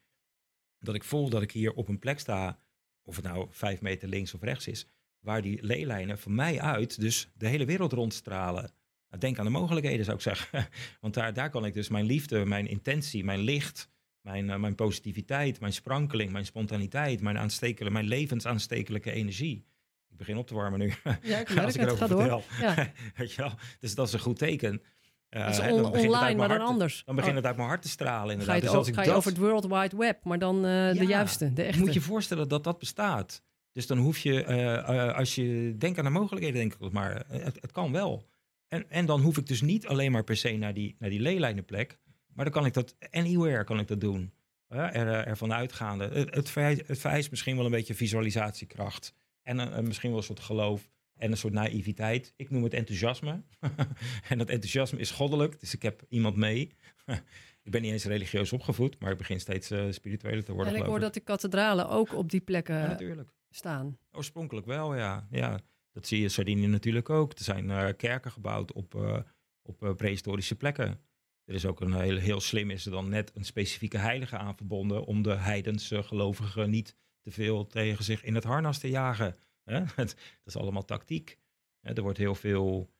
dat ik voel dat ik hier op een plek sta, of het nou vijf meter links of rechts is, waar die leelijnen van mij uit dus de hele wereld rondstralen. Nou, denk aan de mogelijkheden, zou ik zeggen. *laughs* Want daar, daar kan ik dus mijn liefde, mijn intentie, mijn licht, mijn, eh, mijn positiviteit, mijn sprankeling, mijn spontaniteit, mijn, aanstekelijke, mijn levensaanstekelijke energie. Ik begin op te warmen nu. Ja, ik *laughs* Als merk ik het. Ga door. Ja, *laughs* Weet je wel? Dus dat is een goed teken. Eh, dat is on- dan online, maar dan te- anders. Dan begint Oh, het uit mijn hart te stralen, ga inderdaad. je, het dus als o- ik ga je dat- over het World Wide Web, maar dan eh, de juiste, de echte. moet je voorstellen dat dat bestaat. Dus dan hoef je, eh, als je denkt aan de mogelijkheden, denk ik maar, het, het kan wel. En, en dan hoef ik dus niet alleen maar per se naar die, naar die leelijnenplek, maar dan kan ik dat anywhere kan ik dat doen. Er, ervan uitgaande. Het, het, vereist, het vereist misschien wel een beetje visualisatiekracht. En een- een- misschien wel een soort geloof en een soort naïviteit. Ik noem het enthousiasme. *laughs* en dat enthousiasme is goddelijk, dus ik heb iemand mee. *laughs* ik ben niet eens religieus opgevoed, maar ik begin steeds eh spiritueler te worden. en ik hoor dat de kathedralen ook op die plekken Ja, natuurlijk. staan. Oorspronkelijk wel, ja. ja. Dat zie je in Sardinië natuurlijk ook. Er zijn eh, kerken gebouwd op, eh, op eh, prehistorische plekken. Er is ook een heel, heel slim, is er dan net een specifieke heilige aan verbonden om de heidense gelovigen niet veel tegen zich in het harnas te jagen. Hè? *laughs* Het- dat is allemaal tactiek. Er wordt heel veel,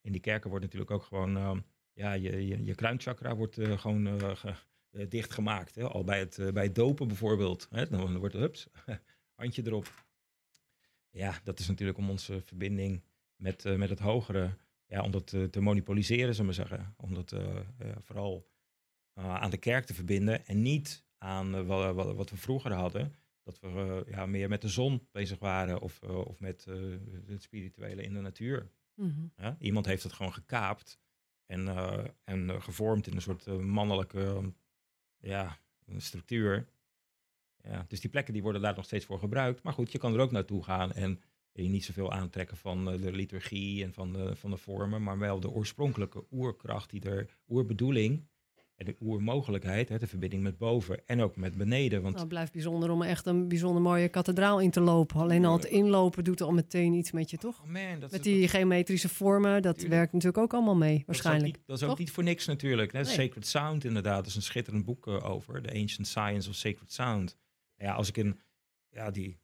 in die kerken wordt natuurlijk ook gewoon, eh, ja, je, je, kruinchakra wordt eh, gewoon eh, ge- eh, dichtgemaakt. Hè? Al bij het, bij het dopen bijvoorbeeld. Hè? Dan wordt er, hups, *laughs* handje erop. Ja, dat is natuurlijk om onze verbinding met, met het hogere, ja, om dat te monopoliseren, zullen we zeggen. Om dat vooral aan de kerk te verbinden en niet aan eh, wa- wa- wat we vroeger hadden. Dat we eh, ja, meer met de zon bezig waren of, eh, of met eh, het spirituele in de natuur. Mhm. Ja? Iemand heeft het gewoon gekaapt en, en gevormd in een soort mannelijke, ja, structuur. Ja, dus die plekken die worden daar nog steeds voor gebruikt. Maar goed, je kan er ook naartoe gaan en je niet zoveel aantrekken van de liturgie en van de, van de vormen, maar wel de oorspronkelijke oerkracht, die er, oerbedoeling de oermogelijkheid, hè, de verbinding met boven en ook met beneden. Want Nou, het blijft bijzonder om echt een bijzonder mooie kathedraal in te lopen. Alleen al het inlopen doet al meteen iets met je, toch? oh man, dat Met die geometrische vormen, dat Tuurlijk. werkt natuurlijk ook allemaal mee, dat is ook waarschijnlijk. niet- Dat is ook niet voor niks natuurlijk. Hè? Nee. Sacred Sound inderdaad, dat is een schitterend boek eh, over. The Ancient Science of Sacred Sound. Ja, als ik in, ja, die,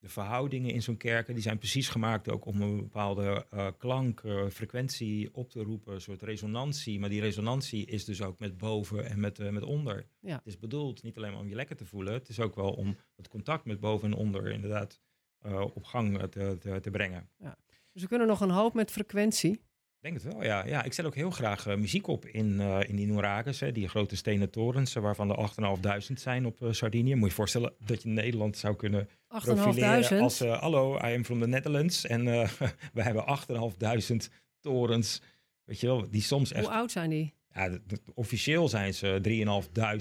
de verhoudingen in zo'n kerken, die zijn precies gemaakt ook om een bepaalde eh, klank, eh, frequentie op te roepen, een soort resonantie. Maar die resonantie is dus ook met boven en met, eh, met onder. Ja. Het is bedoeld niet alleen maar om je lekker te voelen, het is ook wel om het contact met boven en onder inderdaad op gang te, te, te brengen. Dus we kunnen nog een hoop met frequentie. Ik denk het wel, ja. ja ik zet ook heel graag eh, muziek op in, eh, in die Norages, hè, die grote stenen torens, eh, waarvan er 8.500 zijn op Sardinië. Moet je je voorstellen dat je Nederland zou kunnen profileren 8.500. als, hallo, I am from the Netherlands. En *laughs* we hebben 8.500 torens, weet je wel, die soms echt... Hoe oud zijn die? Ja, de- de- officieel zijn ze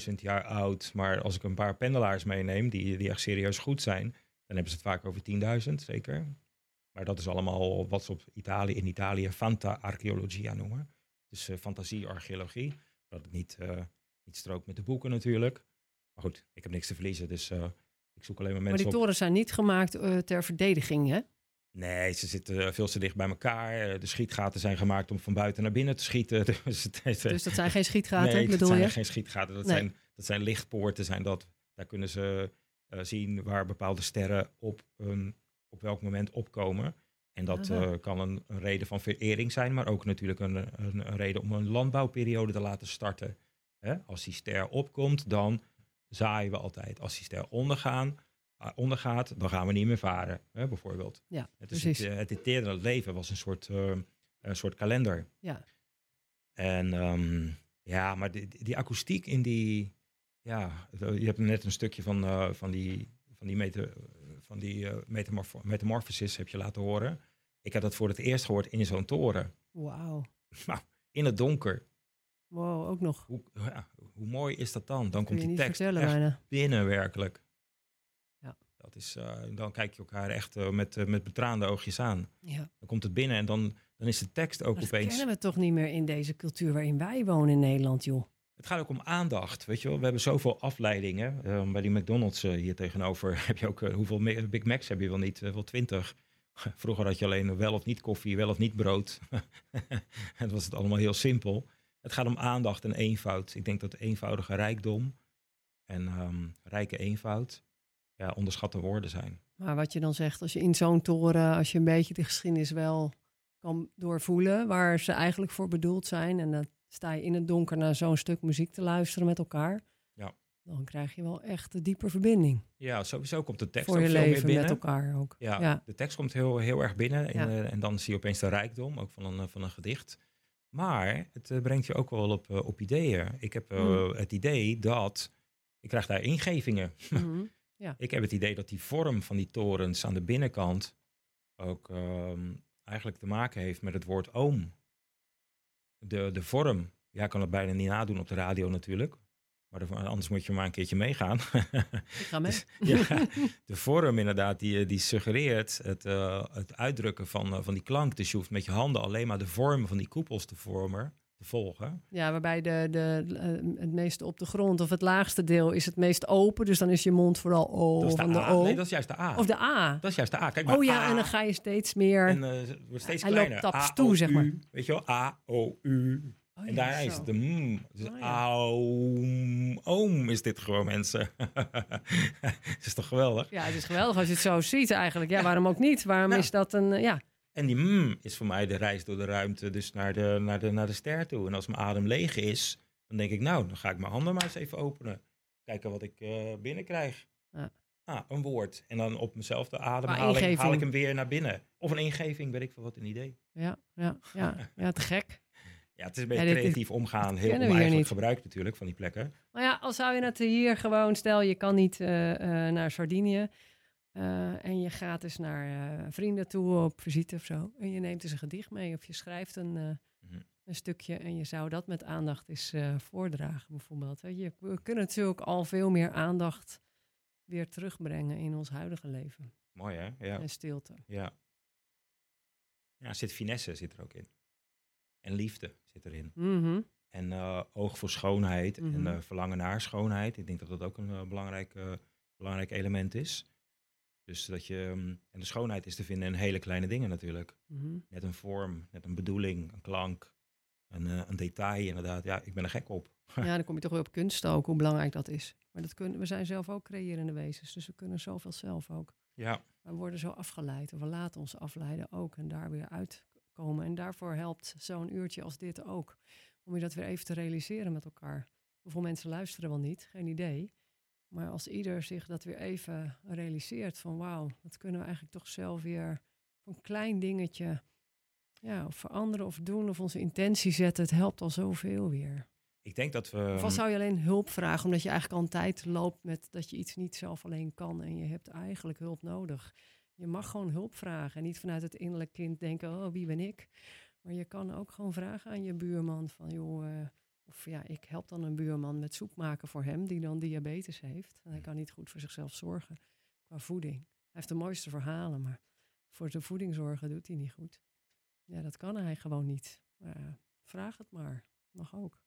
3.500 jaar oud, maar als ik een paar pendelaars meeneem, die, die echt serieus goed zijn, dan hebben ze het vaak over 10.000, zeker. Maar dat is allemaal wat ze op Italië, in Italië fanta-archeologia noemen. Dus eh, fantasie-archeologie. Dat het niet, eh, niet strookt met de boeken natuurlijk. Maar goed, ik heb niks te verliezen, dus eh, ik zoek alleen maar Maar mensen die op. torens zijn niet gemaakt ter verdediging, hè? Nee, ze zitten veel te dicht bij elkaar. De schietgaten zijn gemaakt om van buiten naar binnen te schieten. *laughs* Dus het Dus dat zijn geen schietgaten, nee, dat bedoel zijn je? geen schietgaten. Dat, Nee. zijn, dat zijn lichtpoorten. Zijn dat. Daar kunnen ze zien waar bepaalde sterren op, een, op welk moment opkomen. En dat eh, kan een, een reden van verering zijn, maar ook natuurlijk een, een, een reden om een landbouwperiode te laten starten. Hè? Als die ster opkomt, dan zaaien we altijd. Als die ster ondergaan, ah, ondergaat, dan gaan we niet meer varen, hè, bijvoorbeeld. Ja, het, is precies. het, eh, het eterne leven was een soort, eh, een soort kalender. Ja. En ehm, ja, maar die, die akoestiek in die. Ja, je hebt net een stukje van, eh, van die, van die, meta, van die eh, metamorfo- metamorphosis heb je laten horen. Ik heb dat voor het eerst gehoord in zo'n toren. Wauw. *laughs* Nou, in het donker. Wow, ook nog. Hoe, ja, hoe mooi is dat dan? Dan komt die tekst echt bijna. binnen werkelijk. Ja. Dat is, eh, dan kijk je elkaar echt eh, met, met betraande oogjes aan. Ja. Dan komt het binnen en dan, dan is de tekst ook Maar dat opeens... kennen we toch niet meer in deze cultuur waarin wij wonen in Nederland, joh. Het gaat ook om aandacht, weet je wel. We hebben zoveel afleidingen. Eh, bij die McDonald's eh, hier tegenover *laughs* heb je ook... eh, hoeveel Big Macs heb je wel niet? Eh, wel twintig. *laughs* Vroeger had je alleen wel of niet koffie, wel of niet brood. *laughs* en was het allemaal heel simpel. Het gaat om aandacht en eenvoud. Ik denk dat eenvoudige rijkdom en ehm, rijke eenvoud... Ja, onderschatte woorden zijn. Maar wat je dan zegt, als je in zo'n toren, als je een beetje de geschiedenis wel kan doorvoelen, waar ze eigenlijk voor bedoeld zijn, en dan sta je in het donker naar zo'n stuk muziek te luisteren met elkaar, Ja. dan krijg je wel echt een diepe verbinding Ja, sowieso komt de tekst voor ook je veel meer leven binnen. met elkaar ook. Ja, Ja. de tekst komt heel, heel erg binnen. En, Ja. eh, en dan zie je opeens de rijkdom, ook van een, eh, van een gedicht. Maar het eh, brengt je ook wel op, op ideeën. Ik heb Mm. het idee dat... Ik krijg daar ingevingen. *laughs* Mhm. Ik heb het idee dat die vorm van die torens aan de binnenkant... ook ehm, eigenlijk te maken heeft met het woord oom. De, de vorm. Ja, ik kan het bijna niet nadoen op de radio natuurlijk. Maar de- anders moet je maar een keertje meegaan. Ik ga mee. *laughs* Dus, ja, de vorm inderdaad, die, die suggereert het, eh, het uitdrukken van, eh, van die klank. Dus je hoeft met je handen alleen maar de vorm van die koepels te vormen, te volgen. Ja, waarbij de, de, eh, het meeste op de grond of het laagste deel is het meest open. Dus dan is je mond vooral O dat is de van de A. O. Nee, dat is juist de A. Of de A. Dat is juist de A. Kijk maar, Oh ja, A. en dan ga je steeds meer... En eh, wordt steeds Hij loopt kleiner. taps A, toe, zeg maar. Weet je wel? A, O, U. Oh en ja, daar is het de mm. Dus Oh ja. aum, oom is dit gewoon, mensen. *laughs* Het is toch geweldig? Ja, het is geweldig als je het zo ziet eigenlijk. Ja, waarom ook niet? Waarom Nou. is dat een... eh, ja, En die mm is voor mij de reis door de ruimte, dus naar de, naar de, naar de ster toe. En als mijn adem leeg is, dan denk ik, nou, dan ga ik mijn handen maar eens even openen. Kijken wat ik eh binnenkrijg. Ja. Ah, een woord. En dan op mezelfde adem Maar haal ik, haal ik hem weer naar binnen. Of een ingeving, weet ik veel wat, een idee. ja, ja, ja, ja, te gek. *laughs* Ja, het is een beetje Ja, dit- dit creatief omgaan. Heel oneigenlijk gebruik natuurlijk van die plekken. Maar ja, al zou je het hier gewoon... Stel, je kan niet eh, eh, naar Sardinië... eh, en je gaat dus naar eh, vrienden toe op visite of zo. En je neemt dus een gedicht mee of je schrijft een, eh, Mhm. een stukje en je zou dat met aandacht eens voordragen, bijvoorbeeld. Je, we kunnen natuurlijk al veel meer aandacht weer terugbrengen in ons huidige leven. Mooi hè? Ja. En stilte. Ja. Ja, zit finesse zit er ook in. En liefde zit erin. Mhm. En oog voor schoonheid Mhm. en eh, verlangen naar schoonheid. Ik denk dat dat ook een belangrijk, belangrijk element is. Dus dat je, mm, en de schoonheid is te vinden in hele kleine dingen natuurlijk. Mhm. Net een vorm, net een bedoeling, een klank, een, eh, een detail inderdaad. Ja, ik ben er gek op. *laughs* Ja, dan kom je toch weer op kunst ook, hoe belangrijk dat is. Maar dat kunnen, we zijn zelf ook creërende wezens, dus we kunnen zoveel zelf ook. Ja, We worden zo afgeleid, of we laten ons afleiden ook en daar weer uitkomen. En daarvoor helpt zo'n uurtje als dit ook. Om je dat weer even te realiseren met elkaar. Hoeveel mensen luisteren wel niet, geen idee. Maar als ieder zich dat weer even realiseert van wauw, dat kunnen we eigenlijk toch zelf weer een klein dingetje ja, of veranderen of doen of onze intentie zetten. Het helpt al zoveel weer. ik denk dat we... Of al zou je alleen hulp vragen, omdat je eigenlijk al een tijd loopt met dat je iets niet zelf alleen kan en je hebt eigenlijk hulp nodig. Je mag gewoon hulp vragen en niet vanuit het innerlijk kind denken, oh wie ben ik? Maar je kan ook gewoon vragen aan je buurman van, joh, eh, of ja, ik help dan een buurman met soep maken voor hem die dan diabetes heeft. En hij kan niet goed voor zichzelf zorgen qua voeding. Hij heeft de mooiste verhalen, maar voor de voeding zorgen doet hij niet goed. Ja, dat kan hij gewoon niet. Maar, eh, vraag het maar, mag ook.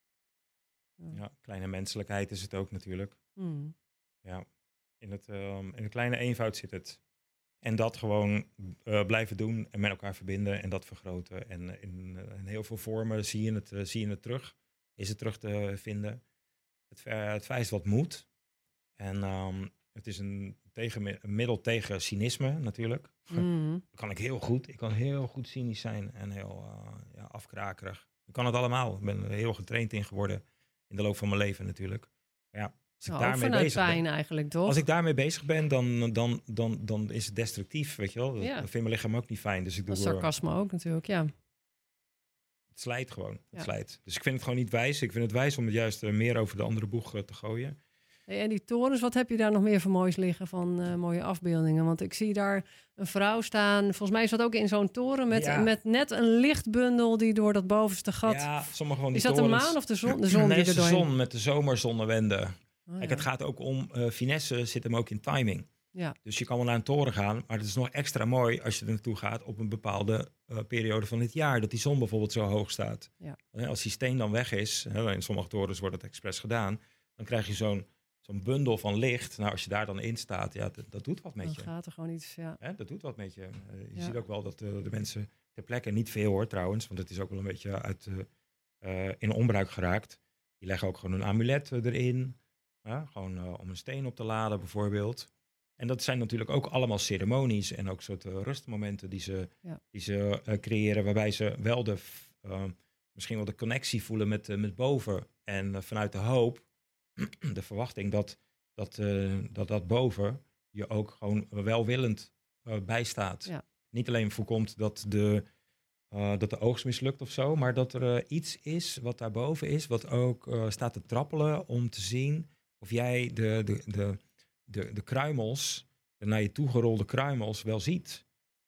Ja, kleine menselijkheid is het ook natuurlijk. Hmm. Ja, in, het, ehm, in de kleine eenvoud zit het. En dat gewoon eh, blijven doen en met elkaar verbinden en dat vergroten. En eh, in, in heel veel vormen zie je, het, zie je het terug. Is het terug te vinden. Het, het vereist wat moed. En ehm, het is een, tegen, een middel tegen cynisme natuurlijk. Mhm. Dat kan ik heel goed. Ik kan heel goed cynisch zijn en heel eh, ja, afkrakerig. Ik kan het allemaal. Ik ben er heel getraind in geworden in de loop van mijn leven natuurlijk. Maar ja, als ik Nou, daarmee bezig ben, eigenlijk, toch? als ik daarmee bezig ben, dan, dan, dan, dan is het destructief, weet je wel. Dat, Ja. dat vindt mijn lichaam ook niet fijn. Dus ik doe Dat is er- sarcasme ook natuurlijk, ja. Het slijt gewoon. Het Ja. slijt. Dus ik vind het gewoon niet wijs. Ik vind het wijs om het juist eh, meer over de andere boeg eh, te gooien. En die torens, wat heb je daar nog meer voor moois liggen van eh, mooie afbeeldingen? Want ik zie daar een vrouw staan. Volgens mij is dat ook in zo'n toren met, Ja. met net een lichtbundel die door dat bovenste gat... Ja, sommige van die is dat de maan of de zon? De zon nee, die is de zon met de zomerzonnewende. Oh, Kijk, ja. het gaat ook om eh, finesse, zit hem ook in timing. Ja. Dus je kan wel naar een toren gaan, maar het is nog extra mooi als je er naartoe gaat op een bepaalde eh, periode van het jaar. Dat die zon bijvoorbeeld zo hoog staat. Ja. Eh, Als die steen dan weg is, hè, in sommige torens wordt het expres gedaan, dan krijg je zo'n zo'n bundel van licht. Nou, als je daar dan in staat, ja, dat, dat doet wat met Dan je. gaat er gewoon iets, ja. Hè, dat doet wat met je. Eh, je Ja. ziet ook wel dat de mensen ter plekke, niet veel hoor trouwens, want het is ook wel een beetje uit, in onbruik geraakt. Die leggen ook gewoon een amulet erin. Ja, gewoon om een steen op te laden bijvoorbeeld. En dat zijn natuurlijk ook allemaal ceremonies en ook soort eh, rustmomenten die ze, Ja. die ze eh, creëren, waarbij ze wel de, eh, misschien wel de connectie voelen met, met boven. En vanuit de hoop, *clears throat* de verwachting dat dat, dat dat boven je ook gewoon welwillend bijstaat. Ja. Niet alleen voorkomt dat de, dat de oogst mislukt of zo, maar dat er iets is wat daarboven is, wat ook staat te trappelen om te zien of jij de, de, de, de, de kruimels, de naar je toegerolde kruimels, wel ziet.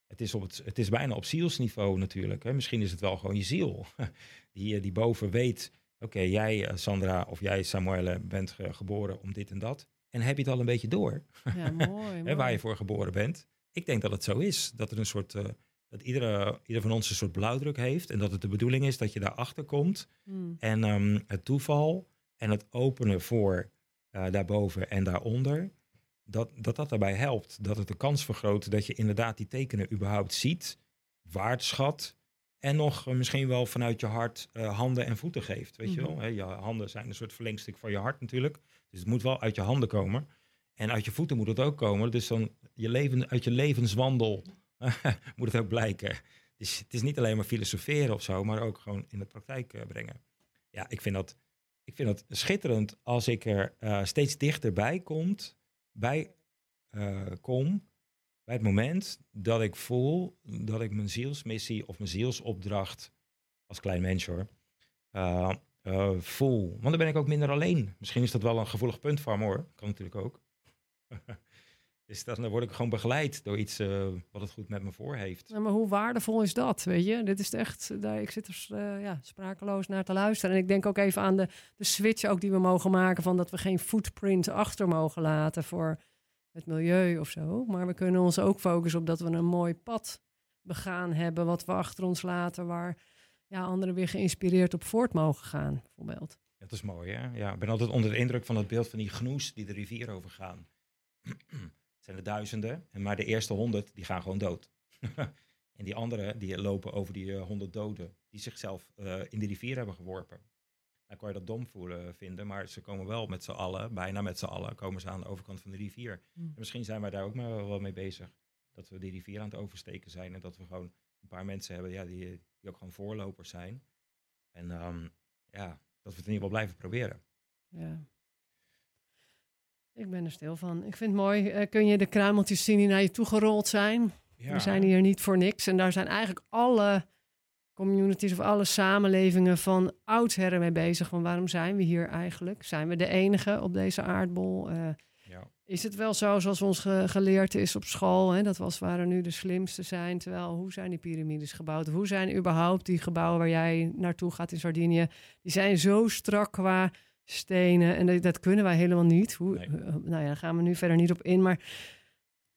Het is, op het, het is bijna op zielsniveau natuurlijk. Hè. Misschien is het wel gewoon je ziel *laughs* die, eh, die boven weet, oké, jij eh, Sandra of jij Samuele bent ge- geboren om dit en dat. En heb je het al een beetje door? Ja, *laughs* mooi, mooi. waar je voor geboren bent. Ik denk dat het zo is. Dat er een soort. eh, dat iedere, ieder van ons een soort blauwdruk heeft. En dat het de bedoeling is dat je daarachter komt. Hmm. En ehm, het toeval en het openen voor daarboven en daaronder. Dat, dat dat daarbij helpt. Dat het de kans vergroot dat je inderdaad die tekenen überhaupt ziet. Waardschat. En nog eh, misschien wel vanuit je hart eh, handen en voeten geeft. Weet je Mhm. wel? Je handen zijn een soort verlengstuk van je hart natuurlijk. Dus het moet wel uit je handen komen. En uit je voeten moet het ook komen. Dus dan je leven, uit je levenswandel *laughs* moet het ook blijken. Dus het is niet alleen maar filosoferen of zo, maar ook gewoon in de praktijk eh, brengen. Ja, ik vind dat, ik vind dat schitterend als ik er steeds dichterbij komt, bij, eh, kom. Bij het moment dat ik voel dat ik mijn zielsmissie of mijn zielsopdracht, als klein mens hoor, eh, eh, voel. Want dan ben ik ook minder alleen. Misschien is dat wel een gevoelig punt voor me hoor. Kan natuurlijk ook. *laughs* Dus dan word ik gewoon begeleid door iets uh, wat het goed met me voor heeft. Ja, maar hoe waardevol is dat, weet je? Dit is echt, daar, ik zit er uh, ja, sprakeloos naar te luisteren. En ik denk ook even aan de, de switch ook die we mogen maken... van dat we geen footprint achter mogen laten voor het milieu of zo. Maar we kunnen ons ook focussen op dat we een mooi pad begaan hebben... wat we achter ons laten, waar ja, anderen weer geïnspireerd op voort mogen gaan, bijvoorbeeld. Dat is mooi, hè? Ja, ik ben altijd onder de indruk van het beeld van die gnoes die de rivier overgaan. *clears throat* Zijn er duizenden, maar de eerste honderd die gaan gewoon dood. *laughs* en die anderen die lopen over die eh, honderd doden, die zichzelf uh, in de rivier hebben geworpen. Dan kan je dat dom voelen vinden, maar ze komen wel met z'n allen, bijna met z'n allen, komen ze aan de overkant van de rivier. Hmm. misschien zijn wij daar ook maar wel mee bezig. Dat we die rivier aan het oversteken zijn en dat we gewoon een paar mensen hebben ja, die, die ook gewoon voorlopers zijn. En um, ja, dat we het in ieder geval blijven proberen. Ja. Ik ben er stil van. Ik vind het mooi. Uh, kun je de kruimeltjes zien die naar je toe gerold zijn? Ja. We zijn hier niet voor niks. En daar zijn eigenlijk alle communities of alle samenlevingen van oudsher mee bezig. Van waarom zijn we hier eigenlijk? Zijn we de enige op deze aardbol? Uh, ja. Is het wel zo zoals ons geleerd is op school? Hè, dat was waar er nu de slimste zijn. Terwijl, hoe zijn die piramides gebouwd? Hoe zijn überhaupt die gebouwen waar jij naartoe gaat in Sardinië? Die zijn zo strak qua stenen. En dat, dat kunnen wij helemaal niet. Hoe, eh, nou ja, daar gaan we nu verder niet op in. Maar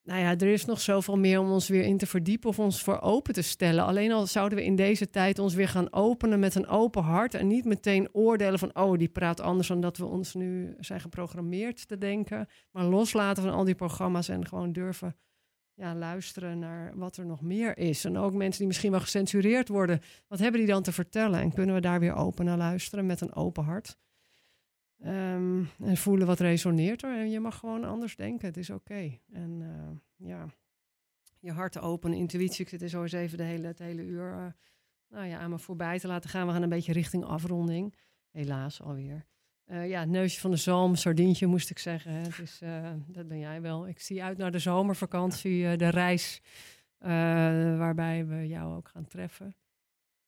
nou ja, er is nog zoveel meer om ons weer in te verdiepen of ons voor open te stellen. Alleen al zouden we in deze tijd ons weer gaan openen met een open hart en niet meteen oordelen van, oh, die praat anders dan dat we ons nu zijn geprogrammeerd te denken. Maar loslaten van al die programma's en gewoon durven ja, luisteren naar wat er nog meer is. En ook mensen die misschien wel gecensureerd worden, wat hebben die dan te vertellen? En kunnen we daar weer open naar luisteren met een open hart? Ehm, en voelen wat resoneert er. En je mag gewoon anders denken. Het is oké. En uh, ja, je hart open, intuïtie. Ik zit er eens even de hele, het hele uur uh, nou ja, aan me voorbij te laten gaan. We gaan een beetje richting afronding. Helaas alweer. Uh, ja, neusje van de zalm, sardientje moest ik zeggen. Dat ben jij wel. Ik zie uit naar de zomervakantie, de reis waarbij we jou ook gaan treffen.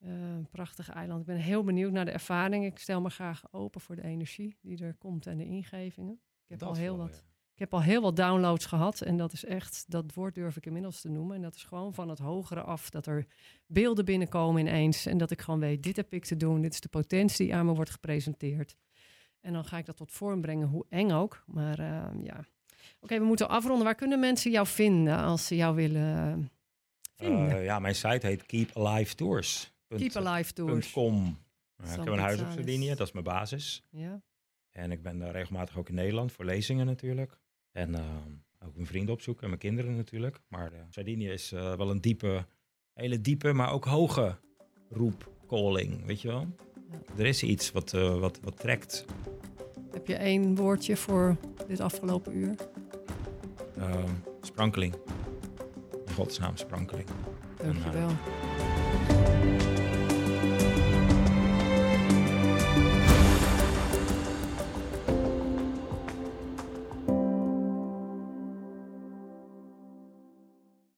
Uh, een prachtig eiland. Ik ben heel benieuwd naar de ervaring. Ik stel me graag open voor de energie die er komt en de ingevingen. Ik heb, al heel, wat, ik heb al heel wat downloads gehad. En dat is echt, dat woord durf ik inmiddels te noemen. En dat is gewoon van het hogere af. Dat er beelden binnenkomen ineens. En dat ik gewoon weet, dit heb ik te doen. Dit is de potentie die aan me wordt gepresenteerd. En dan ga ik dat tot vorm brengen, hoe eng ook. Maar uh, ja. Oké, we moeten afronden. Waar kunnen mensen jou vinden als ze jou willen vinden? Uh, ja, mijn site heet Keep Alive Tours. Keep Alive Tours. .com. ik heb een huis op Sardinië, dat is mijn basis. Ja. En ik ben uh, regelmatig ook in Nederland voor lezingen natuurlijk. En uh, ook mijn vrienden opzoeken en mijn kinderen natuurlijk. Maar uh, Sardinië is wel een diepe, hele diepe, maar ook hoge roep, calling, weet je wel. Ja. Er is iets wat, wat, wat trekt. Heb je één woordje voor dit afgelopen uur? Ehm, sprankeling. In godsnaam sprankeling. Dankjewel. En,